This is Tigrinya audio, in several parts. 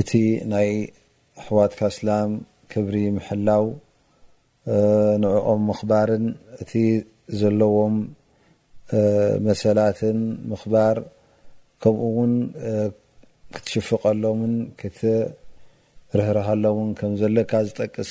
እቲ ናይ ኣሕዋትካ ኣስላም ክብሪ ምሕላው ንዕኦም ምኽባርን እቲ ዘለዎም መሰላትን ምኽባር ከምኡ ውን ክትሽፍቀሎምን ክትርህርሃሎምን ከም ዘለካ ዝጠቅስ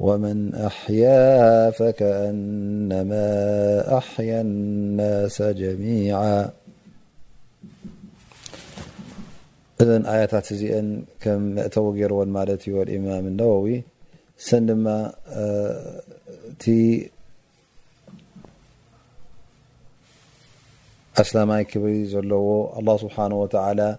ومن أحياها فكأنما أحيا الناس جميعا ذ آيتت قتو جيرو مت الإمام النوو س م أسلمي كبر لو الله سبحانه وتعالى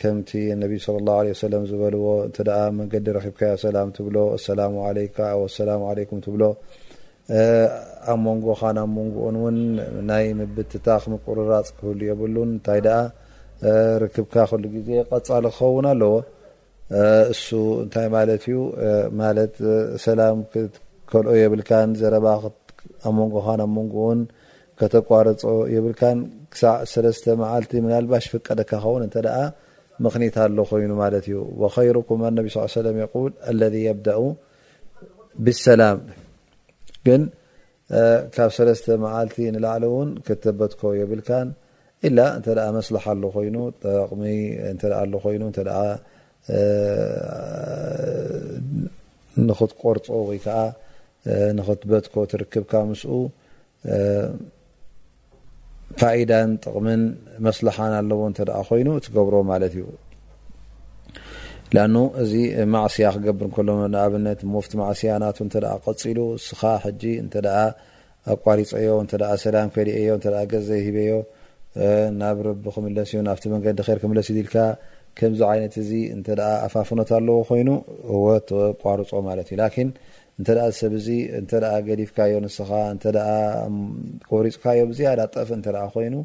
ከምቲ ነብይ ሰለላሁ ዓለይሂ ወሰለም ዝበልዎ እንተ ኣብ መንገዲ ረኺብካዮ ሰላም ትብሎ፣ ኣሰላሙ ዓለይካ ኣው ኣሰላሙ ዓለይኩም ትብሎ፣ ኣብ መንጎኻን ኣብ መንጎኡን እውን ናይ ምብትታኽ ምቁርራፅ ክህሉ የብሉን፣ እንታይ ደኣ ርክብካ ኩሉ ግዜ ቐፃሊ ክኸውን ኣለዎ። እሱ እንታይ ማለት እዩ ማለት ሰላም ክትከልኦ የብልካን ዘረባ ኣብ መንጎኻን ኣብ መንጎኡን ከተቋርፆ የብልካን ክሳዕ ሰለስተ መዓልቲ ምናልባሽ ፍቀደካ ኸውን እንተ ምክኒት ኣሎ ኮይኑ ማለት እዩ ወኸይሩኩም ኣነቢ ስ ሰለም የቁል ኣለዚ የብደኡ ብሰላም ግን ካብ ሰለስተ መዓልቲ ንላዕሊ ውን ክትበትኮ የብልካን ኢላ እንተ መስለሓ ኣሎ ኮይኑ ጠቕሚ እተ ኣሎ ኮይኑ እተ ንክትቆርፆ ወይ ከዓ ንክትበትኮ ትርክብካ ምስኡ ፋይዳን ጥቕምን መስለሓን ኣለዎ እንተ ኮይኑ ትገብሮ ማለት እዩ ላኑ እዚ ማዕስያ ክገብር ከሎ ንኣብነት ሞፍቲ ማዕስያ ናቱ እንተ ቀፂሉ ስኻ ሕጂ እንተ ኣቋሪፀዮ እተ ሰላም ከሊአዮ እተ ገዝ ዘይሂበዮ ናብ ረቢ ክምለስ እዩ ናብቲ መንገዲ ር ክምለስ ዩ ልካ ከምዚ ዓይነት እዚ እተ ኣፋፍኖት ኣለዎ ኮይኑ ወ ተቋርፆ ማለት እዩ እንተ ሰብ እዚ እንተ ገዲፍካዮ ንስኻ እንተ ቆሪፅካዮ ብዝያዳ ጠፍ እንተ ኮይኑ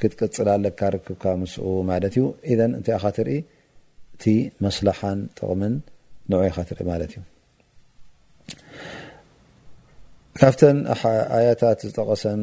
ክትቅፅል ኣለካ ርክብካ ምስኡ ማለት እዩ ኢዘን እንታይ ኢኻ ትርኢ እቲ መስላሓን ጥቕምን ንዑ ኢኻ ትርኢ ማለት እዩ ካብተን ኣያታት ዝጠቐሰን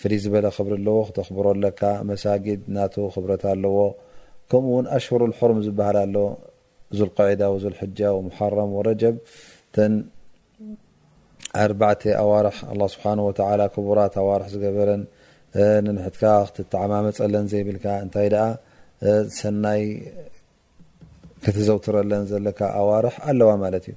ፍልይ ዝበለ ክብሪ ኣለዎ ክተኽብሮ ኣለካ መሳጊድ ናቱ ክብረት ኣለዎ ከምኡ ውን ኣሽሁሩል ሑሩም ዝብሃል ኣሎ ዙልቅዒዳ ወዙልሕጃ ወሙሓረም ወረጀብ ተን ኣርባዕተ ኣዋርሕ ኣላህ ስብሓን ወተዓላ ክቡራት ኣዋርሕ ዝገበረን ንንሕትካ ክትተዓማመፀለን ዘይብልካ እንታይ ደኣ ሰናይ ክትዘውትረለን ዘለካ ኣዋርሕ ኣለዋ ማለት እዩ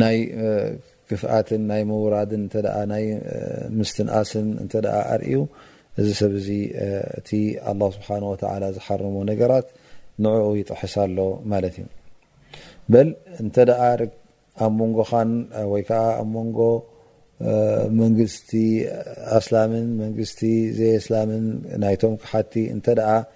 ናይ ክፍኣትን ናይ ምውራድን እተ ናይ ምስትንኣስን እተ ኣርእዩ እዚ ሰብ እዚ እቲ ኣላ ስብሓን ወተላ ዝሓርሞ ነገራት ንዕኡ ይጥሕስ ኣሎ ማለት እዩ በል እንተ ኣብ መንጎኻን ወይ ከዓ ኣብ መንጎ መንግስቲ ኣስላምን መንግስቲ ዘየስላምን ናይቶም ክሓቲ እተ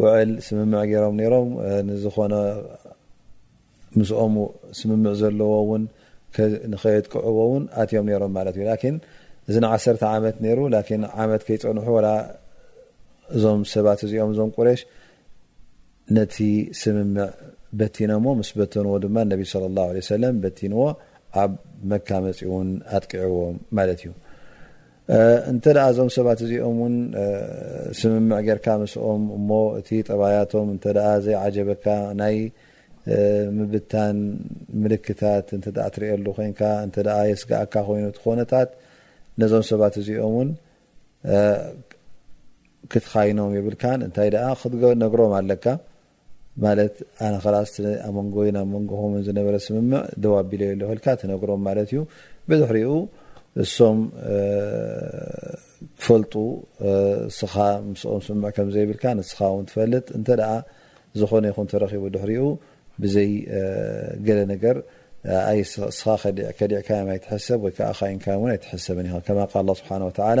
ውዕል ስምምዕ ገይሮም ነይሮም ንዝኾነ ምስኦም ስምምዕ ዘለዎ ውን ንኸየጥቅዕዎ ውን ኣትዮም ነይሮም ማለት እዩ ላኪን እዚ ንዓሰርተ ዓመት ነይሩ ላኪን ዓመት ከይፀንሑ ወላ እዞም ሰባት እዚኦም እዞም ቁሬሽ ነቲ ስምምዕ በቲነሞ ምስ በተንዎ ድማ ነቢ ስለ ላሁ ለ ሰለም በቲንዎ ኣብ መካ መፂ እውን ኣጥቂዕዎም ማለት እዩ እንተ እዞም ሰባት እዚኦም ውን ስምምዕ ጌርካ ምስኦም እሞ እቲ ጠባያቶም እንተ ዘይዓጀበካ ናይ ምብታን ምልክታት እንተ ትርእየሉ ኮንካ እንተ የስግኣካ ኮይኑ እቲ ኮነታት ነዞም ሰባት እዚኦም ውን ክትኻይኖም የብልካን እንታይ ደኣ ክትነግሮም ኣለካ ማለት ኣነ ኸላስ እቲ ኣብ መንጎይን ኣብ መንጎኹምን ዝነበረ ስምምዕ ደው ኣቢለዮ ኣለኹ ኢልካ ትነግሮም ማለት እዩ። ብድሕሪኡ እሶም ክፈልጡ እስኻ ምስኦም ስምምዕ ከም ዘይብልካ ንስኻ እውን ትፈልጥ እንተ ዝኾነ ይኹን ተረኺቡ ድሕሪኡ ብዘይ ገለ ነገር እስኻ ከዲዕካዮም ኣይትሕሰብ ወይ ከዓ ኻይንካዮም እውን ኣይትሕሰብን ኢኻ ከማ ቃል ኣላህ ስብሓነሁ ወተዓላ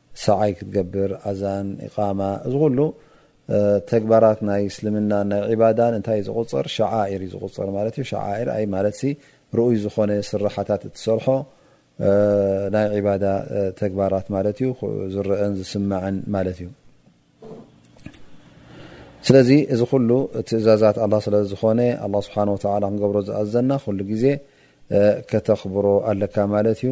ሳዕይ ክትገብር፣ ኣዛን፣ ኢቓማ፣ እዚ ኩሉ ተግባራት ናይ እስልምናን ናይ ዒባዳን እንታይ እዩ ዝቑጸር ሸዓኢር እዩ ዝቑጸር ማለት እዩ። ሸዓኢር ኣይ ማለትሲ ርኡይ ዝኾነ ስርሓታት እትሰርሖ ናይ ዒባዳ ተግባራት ማለት እዩ። ዝረእን ዝስማዕን ማለት እዩ። ስለዚ እዚ ኩሉ ትእዛዛት ኣላ ስለ ዝኾነ ኣላ ስብሓን ወተዓላ ክንገብሮ ዝኣዘና ኩሉ ግዜ ከተኽብሮ ኣለካ ማለት እዩ።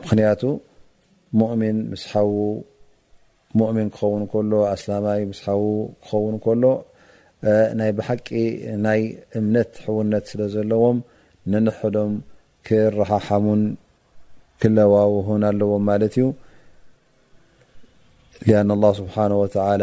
ምኽንያቱ ሙእሚን ምስ ሓዉ ሙእሚን ክኸውን ከሎ ኣስላማይ ምስ ሓዉ ክኸውን ከሎ ናይ ብሓቂ ናይ እምነት ሕውነት ስለ ዘለዎም ነንሕዶም ክረሓሓሙን ክለዋውሁን ኣለዎም ማለት እዩ ሊኣን ኣላ ስብሓን ወተላ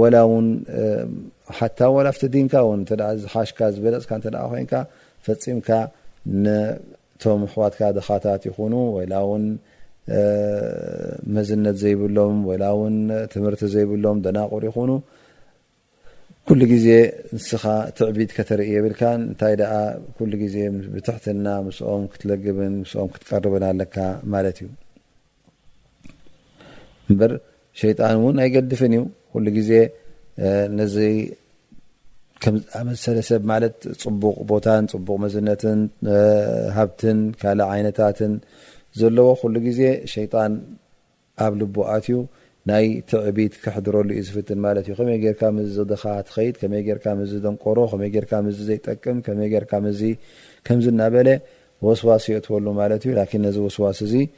ወላ ውን ሓታ ወላ ኣብቲ ዲንካ ውን እንተ ዝሓሽካ ዝበለጽካ እንተ ኮይንካ ፈጺምካ ነቶም ኣሕዋትካ ድኻታት ይኹኑ ወላ ውን መዝነት ዘይብሎም ወላ ውን ትምህርቲ ዘይብሎም ደናቑር ይኹኑ ኩሉ ግዜ ንስኻ ትዕቢት ከተርኢ የብልካ እንታይ ደኣ ኩሉ ግዜ ብትሕትና ምስኦም ክትለግብን ምስኦም ክትቀርብን ኣለካ ማለት እዩ። እምበር ሸይጣን እውን ኣይገድፍን እዩ ኩሉ ግዜ ነዚ ከምዝኣመሰለ ሰብ ማለት ፅቡቕ ቦታን ፅቡቕ መዝነትን ሃብትን ካልእ ዓይነታትን ዘለዎ ኩሉ ግዜ ሸይጣን ኣብ ልቡ ኣትዩ ናይ ትዕቢት ክሕድረሉ እዩ ዝፍትን ማለት እዩ ከመይ ጌርካ ምዚ ዘድኻ ትኸይድ ከመይ ጌርካ ምዚ ደንቆሮ ከመይ ጌርካ ምዚ ዘይጠቅም ከመይ ጌርካ ምዚ ከምዚ እናበለ ወስዋስ የእትወሉ ማለት እዩ ላኪን ነዚ ወስዋስ እዚ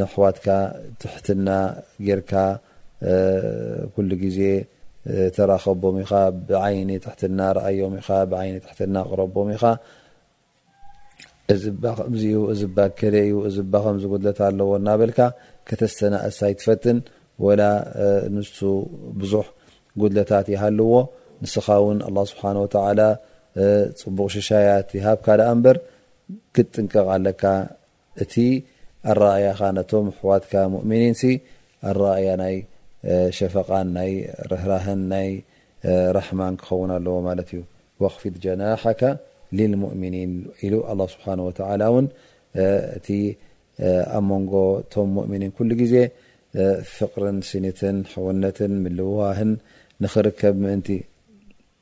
ነሕዋትካ ትሕትና ጌርካ ኩሉ ግዜ ተራኸቦም ኢኻ ብዓይኒ ትሕትና ርኣዮም ኢኻ ብዓይኒ ትሕትና ቅረቦም ኢኻ እዚባ ከምዚ እዩ እዚባ ከለ እዩ እዚባ ከምዚ ጉድለት ኣለዎ እናበልካ ከተስተናእስ ኣይትፈትን ወላ ንሱ ብዙሕ ጉድለታት ይሃልዎ ንስኻ እውን ኣላ ስብሓን ወተዓላ ፅቡቕ ሽሻያት ይሃብካ ደኣ እምበር ክትጥንቀቕ ኣለካ እቲ ኣረኣእያኻ ነቶም ኣሕዋትካ ሙእሚኒንሲ ኣረኣእያ ናይ ሸፈቓን ናይ ርህራሀን ናይ ራሕማን ክኸውን ኣለዎ ማለት እዩ። ወኽፊድ ጀናሐከ ሊልሙእሚኒን ኢሉ ኣላህ ስብሓነሁ ወተዓላ እውን እቲ ኣብ መንጎ እቶም ሙእሚኒን ኩሉ ግዜ ፍቕርን ስኒትን ሕውነትን ምልውዋህን ንኽርከብ ምእንቲ።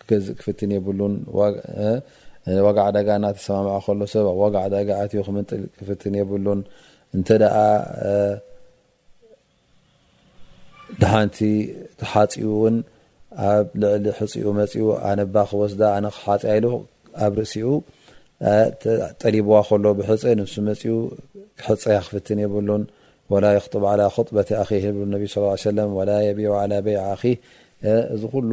ክገዝእ ክፍትን የብሉን። ዋጋ ዕዳጋ እናተሰማምዐ ከሎ ሰብ ኣብ ዋጋ ዕዳጋ ኣትዩ ክምንጥል ክፍትን የብሉን። እንተ ድሓንቲ ተሓፅኡ እውን ኣብ ልዕሊ ሕፅኡ መፅኡ ኣነባ ክወስዳ ኣነ ክሓፅያ ኢሉ ኣብ ርእሲኡ ጠሊብዋ ከሎ ብሕፀ ንሱ መፅኡ ክሕፀያ ክፍትን የብሉን። ወላ የኽጡብ ዓላ ኹጥበት ኣኺህ ይብሉ ነቢ ስ ሰለም ወላ የቢዑ ዓላ በይዕ ኣኺህ እዚ ኩሉ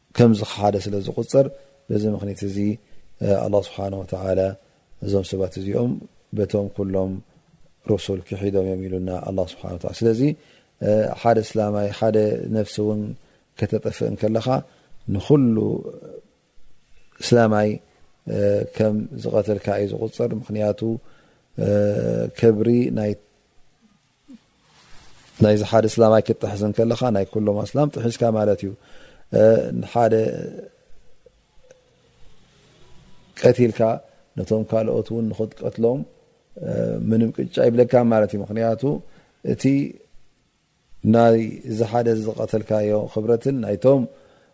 ከም ዝኸሓደ ስለ ዝቑጸር በዚ ምኽኒት እዚ ኣላህ ስብሓነ ወተዓላ እዞም ሰባት እዚኦም በቶም ኩሎም ሩሱል ክሒዶም እዮም ኢሉና ኣላህ ስብሓነ ወተዓላ ስለዚ ሓደ እስላማይ ሓደ ነፍሲ እውን ከተጠፍእ እንከለኻ ንኹሉ እስላማይ ከም ዝቐተልካ እዩ ዝቑጸር ምክንያቱ ከብሪ ናይ ናይዚ ሓደ እስላማይ ክትጥሕስ ከለካ ናይ ኩሎም ኣስላም ጥሒስካ ማለት እዩ ሓደ ቀትልካ ነቶም ካልኦት ውን ንክትቀትሎም ምንም ቅጫ ይብለካ ማለት እዩ ምክንያቱ እቲ ናይ እዚ ሓደ ዝቀተልካዮ ክብረትን ናይቶም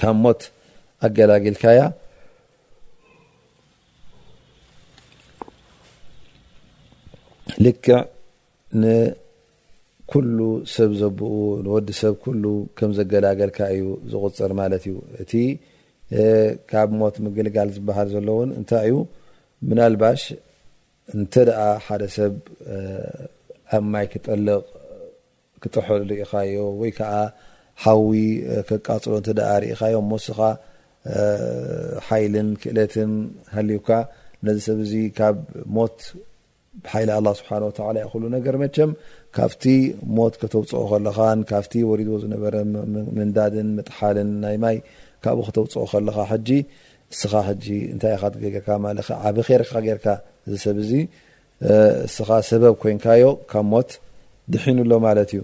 ካብ ሞት ኣገላጊልካያ ልክዕ ንኩሉ ሰብ ዘብኡ ንወዲ ሰብ ኩሉ ከም ዘገላገልካ እዩ ዝቁፅር ማለት እዩ እቲ ካብ ሞት ምግልጋል ዝበሃል ዘሎ ውን እንታይ እዩ ምናልባሽ እንተ ሓደ ሰብ ኣብ ማይ ክጠልቕ ክጥሕል ርኢኻዮ ወይ ከኣ ሓዊ ከቃጽሎ እንተ ደኣ ርኢኻዮ እሞ እስኻ ሓይልን ክእለትን ሃልዩካ ነዚ ሰብ እዚ ካብ ሞት ብሓይሊ ኣላህ ስብሓነሁ ወተዓላ እዩ ኩሉ ነገር መቸም ካብቲ ሞት ከተውጽኦ ከለኻን ካብቲ ወሪድዎ ዝነበረ ምንዳድን ምጥሓልን ናይ ማይ ካብኡ ከተውጽኦ ከለኻ ሕጂ እስኻ ሕጂ እንታይ ኢኻ ትገብርካ ማለኸ ዓቢ ኼር ኢኻ ጌርካ እዚ ሰብ እዚ እስኻ ሰበብ ኮይንካዮ ካብ ሞት ድሒኑ ኣሎ ማለት እዩ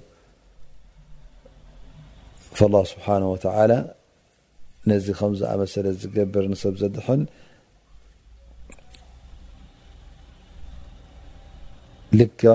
ላ ስብሓን ወተላ ነዚ ከም ዝኣመሰለ ዝገብር ንሰብ ዘድሕን ልክዕ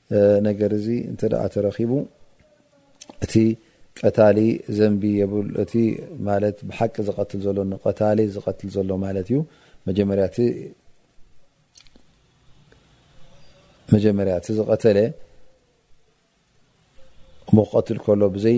ነገር እዚ እንተ ተረኺቡ እቲ ቀታሊ ዘንቢ የብሉ እቲ ማለት ብሓቂ ዝቀትል ዘሎ ንቀታሊ ዝቀትል ዘሎ ማለት እዩ መጀመርያ መጀመርያ እቲ ዝቀተለ ሞክቀትል ከሎ ብዘይ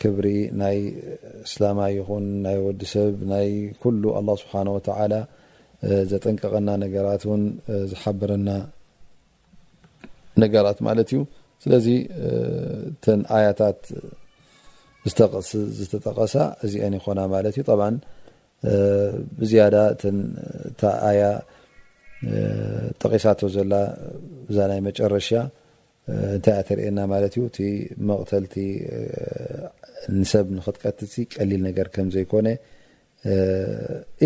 ክብሪ ናይ እስላማ ይኹን ናይ ወዲ ሰብ ናይ ኩሉ ኣላ ስብሓን ወተዓላ ዘጠንቀቐና ነገራት ውን ዝሓበረና ነገራት ማለት እዩ ስለዚ ተን ኣያታት ዝተጠቐሳ እዚአን ይኾና ማለት እዩ ጠብዓ ብዝያዳ እታ ኣያ ጠቂሳቶ ዘላ እዛ ናይ መጨረሻ እንታይ እያ ተርእየና ማለት እዩ እቲ መቕተልቲ ንሰብ ንክትቀትልሲ ቀሊል ነገር ከም ዘይኮነ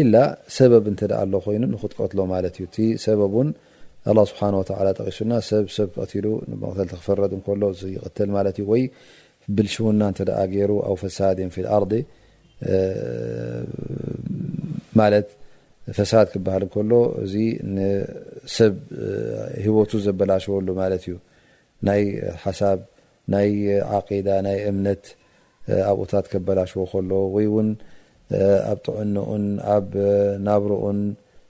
ኢላ ሰበብ እንተ ኣሎ ኮይኑ ንክትቀትሎ ማለት እዩ እቲ ሰበብ እውን ኣላ ስብሓን ወተላ ጠቂሱና ሰብ ሰብ ቀትሉ ንመቕተልቲ ክፈረድ እንከሎ ይቕተል ማለት እዩ ወይ ብልሽውና እንተ ደኣ ገይሩ ኣው ፈሳድን ፊል ኣርዲ ማለት ፈሳድ ክበሃል እንከሎ እዚ ንሰብ ህይወቱ ዘበላሸወሉ ማለት እዩ ናይ ሓሳብ ናይ ዓቂዳ ናይ እምነት ኣብኡታት ከበላሽዎ ከሎ ወይ እውን ኣብ ጥዕንኡን ኣብ ናብርኡን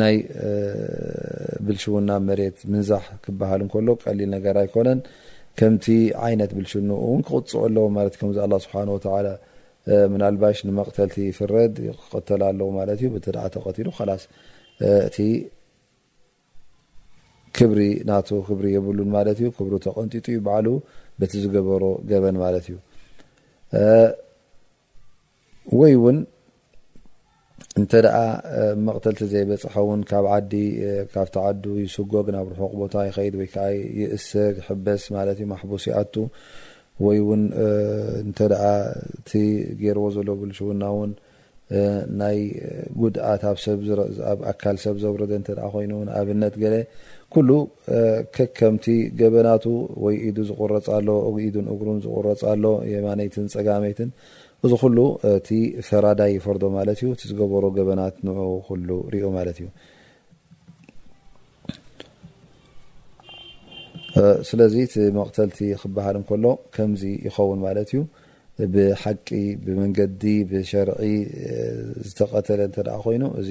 ናይ ብልሽውና ኣብ መሬት ምንዛሕ ክበሃል እንከሎ ቀሊል ነገር ኣይኮነን። ከምቲ ዓይነት ብልሽንኡ እውን ክቕፅዑ ኣለዎም ማለት እዩ። ከምዚ ኣላ ስብሓን ወተዓላ ምናልባሽ ንመቕተልቲ ይፍረድ ክቐተል ኣለዎ ማለት እዩ። ብእንተ ተቐቲሉ ካላስ እቲ ክብሪ ናቱ ክብሪ የብሉን ማለት እዩ። ክብሩ ተቐንጢጡ እዩ ባዕሉ በቲ ዝገበሮ ገበን ማለት እዩ። ወይ ውን እንተ መቕተልቲ ዘይበፅሖ ውን ካብ ዓዲ ካብቲ ዓዱ ይስጎግ ናብ ርሑቕ ቦታ ይኸይድ ወይ ከዓ ይእሰር ይሕበስ ማለት እዩ ማሕቡስ ይኣቱ ወይ ውን እንተ እቲ ገይርዎ ዘሎ ብልሽውና ውን ናይ ጉድኣት ኣብ ኣካል ሰብ ዘውረደ እተ ኮይኑ ንኣብነት ገለ ኩሉ ከከምቲ ገበናቱ ወይ ኢዱ ዝቑረጽ ኣሎ፣ ኢዱን እግሩን ዝቑረጽ ኣሎ፣ የማነይትን ጸጋመይትን፣ እዚ ኩሉ እቲ ፈራዳይ ይፈርዶ ማለት እዩ፣ እቲ ዝገበሮ ገበናት ንኡ ኩሉ ሪኡ ማለት እዩ። ስለዚ እቲ መቕተልቲ ክበሃል እንከሎ ከምዚ ይኸውን ማለት እዩ። ብሓቂ ብመንገዲ ብሸርዒ ዝተቐተለ እንተ ኮይኑ እዚ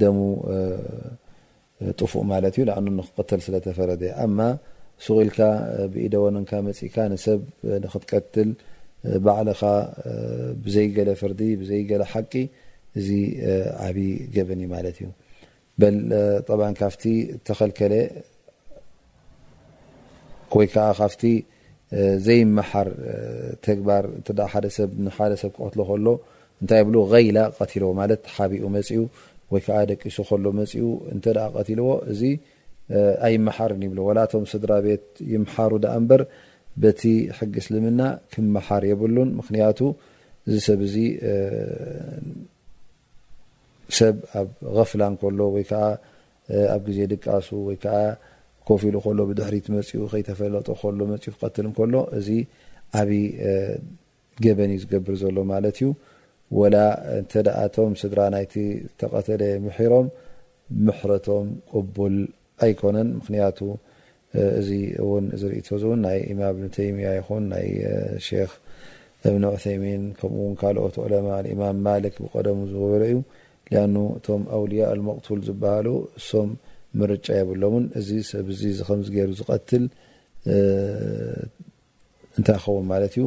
ደሙ ጥፉእ ማለት እዩ ልኣኑ ንክቅተል ስለ ተፈረደ ኣማ ሱቅ ኢልካ ብኢደ ወነንካ መጺእካ ንሰብ ንክትቀትል ባዕልካ ብዘይ ገለ ፍርዲ ብዘይ ገለ ሓቂ እዚ ዓቢ ገበን እዩ ማለት እዩ በል ጠብዓ ካብቲ ተከልከለ ወይ ከዓ ካብቲ ዘይመሓር ተግባር እተ ሓደ ሰብ ንሓደ ሰብ ክቐትሎ ከሎ እንታይ ብሉ ገይላ ቀትልዎ ማለት ሓቢኡ መፅኡ ወይ ከዓ ደቂሱ ከሎ መፅኡ እንተ ቀትልዎ እዚ ኣይመሓርን ይብሉ ወላ እቶም ስድራ ቤት ይምሓሩ ድኣ እምበር በቲ ሕጊ እስልምና ክመሓር የብሉን ምክንያቱ እዚ ሰብ እዚ ሰብ ኣብ غፍላ እንከሎ ወይ ከዓ ኣብ ግዜ ድቃሱ ወይ ከኣ ኮፍ ኢሉ ከሎ ብድሕሪት መጺኡ ከይተፈለጦ ከሎ መጺኡ ክቀትል እንከሎ እዚ ዓቢ ገበን እዩ ዝገብር ዘሎ ማለት እዩ። ወላ እንተ እቶም ስድራ ናይቲ ዝተቀተለ ምሒሮም ምሕረቶም ቅቡል ኣይኮነን ምኽንያቱ እዚ እውን እዚ ርእይቶ እዚ እውን ናይ ኢማም እብን ተይምያ ይኹን ናይ ሼኽ እብን ዑሰይሚን ከምኡ እውን ካልኦት ዑለማ ንኢማም ማልክ ብቀደሙ ዝገበሮ እዩ ሊኣኑ እቶም ኣውልያእ ኣልመቅቱል ዝብሃሉ እሶም ምርጫ የብሎምን እዚ ሰብ እዚ እዚ ከምዚ ገይሩ ዝቀትል እንታይ ክኸውን ማለት እዩ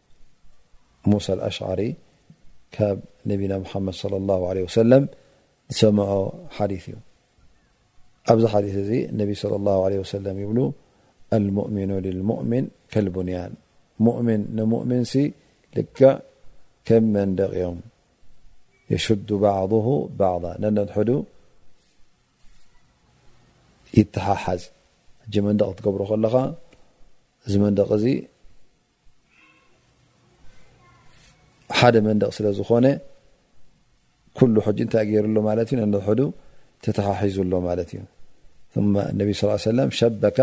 موسى الأشعري نبيا محمد صلى الله عليه وسلم مع حديث حث صلى الله عله وسلم المؤمن للمؤمن كالبنيان مؤمن نمؤمن لك كم منق يم يشد بعضه بعضا ح يتححز نق تبر ل ق ሓደ መንደቕ ስለ ዝኾነ ኩሉ ሕጂ እንታይ ገይሩ ኣሎ ማለት እዩ ነንሕዱ ተተሓሒዙ ኣሎ ማለት እዩ ነቢ ስ ሰለም ሸበካ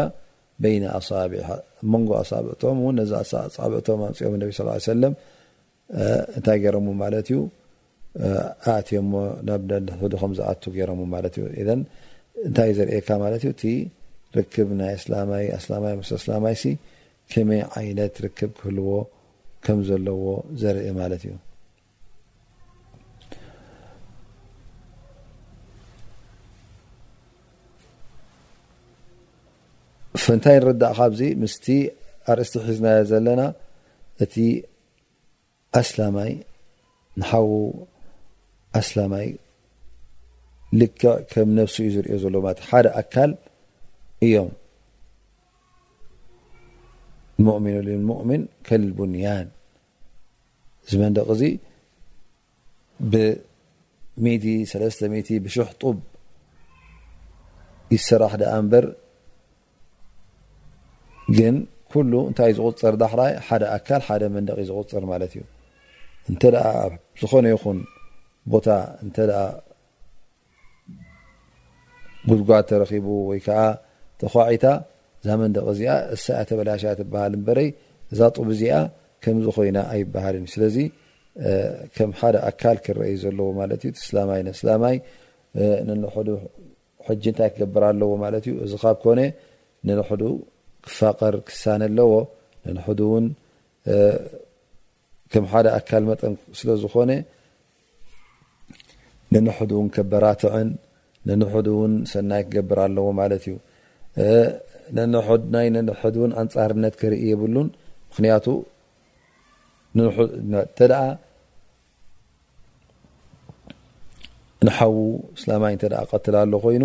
በይነ ኣሳቢዕ መንጎ ኣሳብዕቶም እውን ነዚ ኣሳብዕቶም ኣምፅኦም ነቢ ስ ሰለም እንታይ ገይሮም ማለት እዩ ኣእትዮሞ ናብ ነድሕዱ ከም ዝኣቱ ገይሮም ማለት እዩ ኢዘን እንታይ ዘርእየካ ማለት እዩ እቲ ርክብ ናይ ኣስላማይ ኣስላማይ ምስ ኣስላማይ ሲ ከመይ ዓይነት ርክብ ክህልዎ ከም ዘለዎ ዘርኢ ማለት እዩ ፈንታይ ንርዳእ ካብዚ ምስቲ ኣርእስቲ ሒዝናዮ ዘለና እቲ ኣስላማይ ንሓዉ ኣስላማይ ልክዕ ከም ነብሱ እዩ ዝሪኦ ዘሎ ማለት ሓደ ኣካል እዮም ሙእሚን ልሙእሚን ከልቡንያን እዚ መንደቅ እዚ ብሚእቲ ሰለስተ ሚእቲ ብሽሕ ጡብ ይሰራሕ ደኣ እምበር ግን ኩሉ እንታይ ዝቁፅር ዳሕራይ ሓደ ኣካል ሓደ መንደቂ ዝቁፅር ማለት እዩ እንተ ኣብ ዝኾነ ይኹን ቦታ እተ ጉድጓድ ተረኺቡ ወይ ከዓ ተዃዒታ እዛ መንደቕ እዚኣ እሳ እያ ተበላሽያ ትበሃል እምበረይ እዛ ጡብ እዚኣ ከምዚ ኮይና ኣይበሃልን ስለዚ ከም ሓደ ኣካል ክረአዩ ዘለዎ ማለት እዩ ስላማይ ነስላማይ ንንሕዱ ሕጂ እንታይ ክገብር ኣለዎ ማለት እዩ እዚ ካብ ኮነ ንንሕዱ ክፋቀር ክሳነ ኣለዎ ንንሕዱ እውን ከም ሓደ ኣካል መጠን ስለ ዝኾነ ንንሕድ እውን ከበራትዕን ንንሕድ እውን ሰናይ ክገብር ኣለዎ ማለት እዩ ናይ ንንሕድ እውን ኣንፃርነት ክርኢ የብሉን ምክንያቱ እተኣ ንሓዉ እስላማይ እተ ቀትል ኣሎ ኮይኑ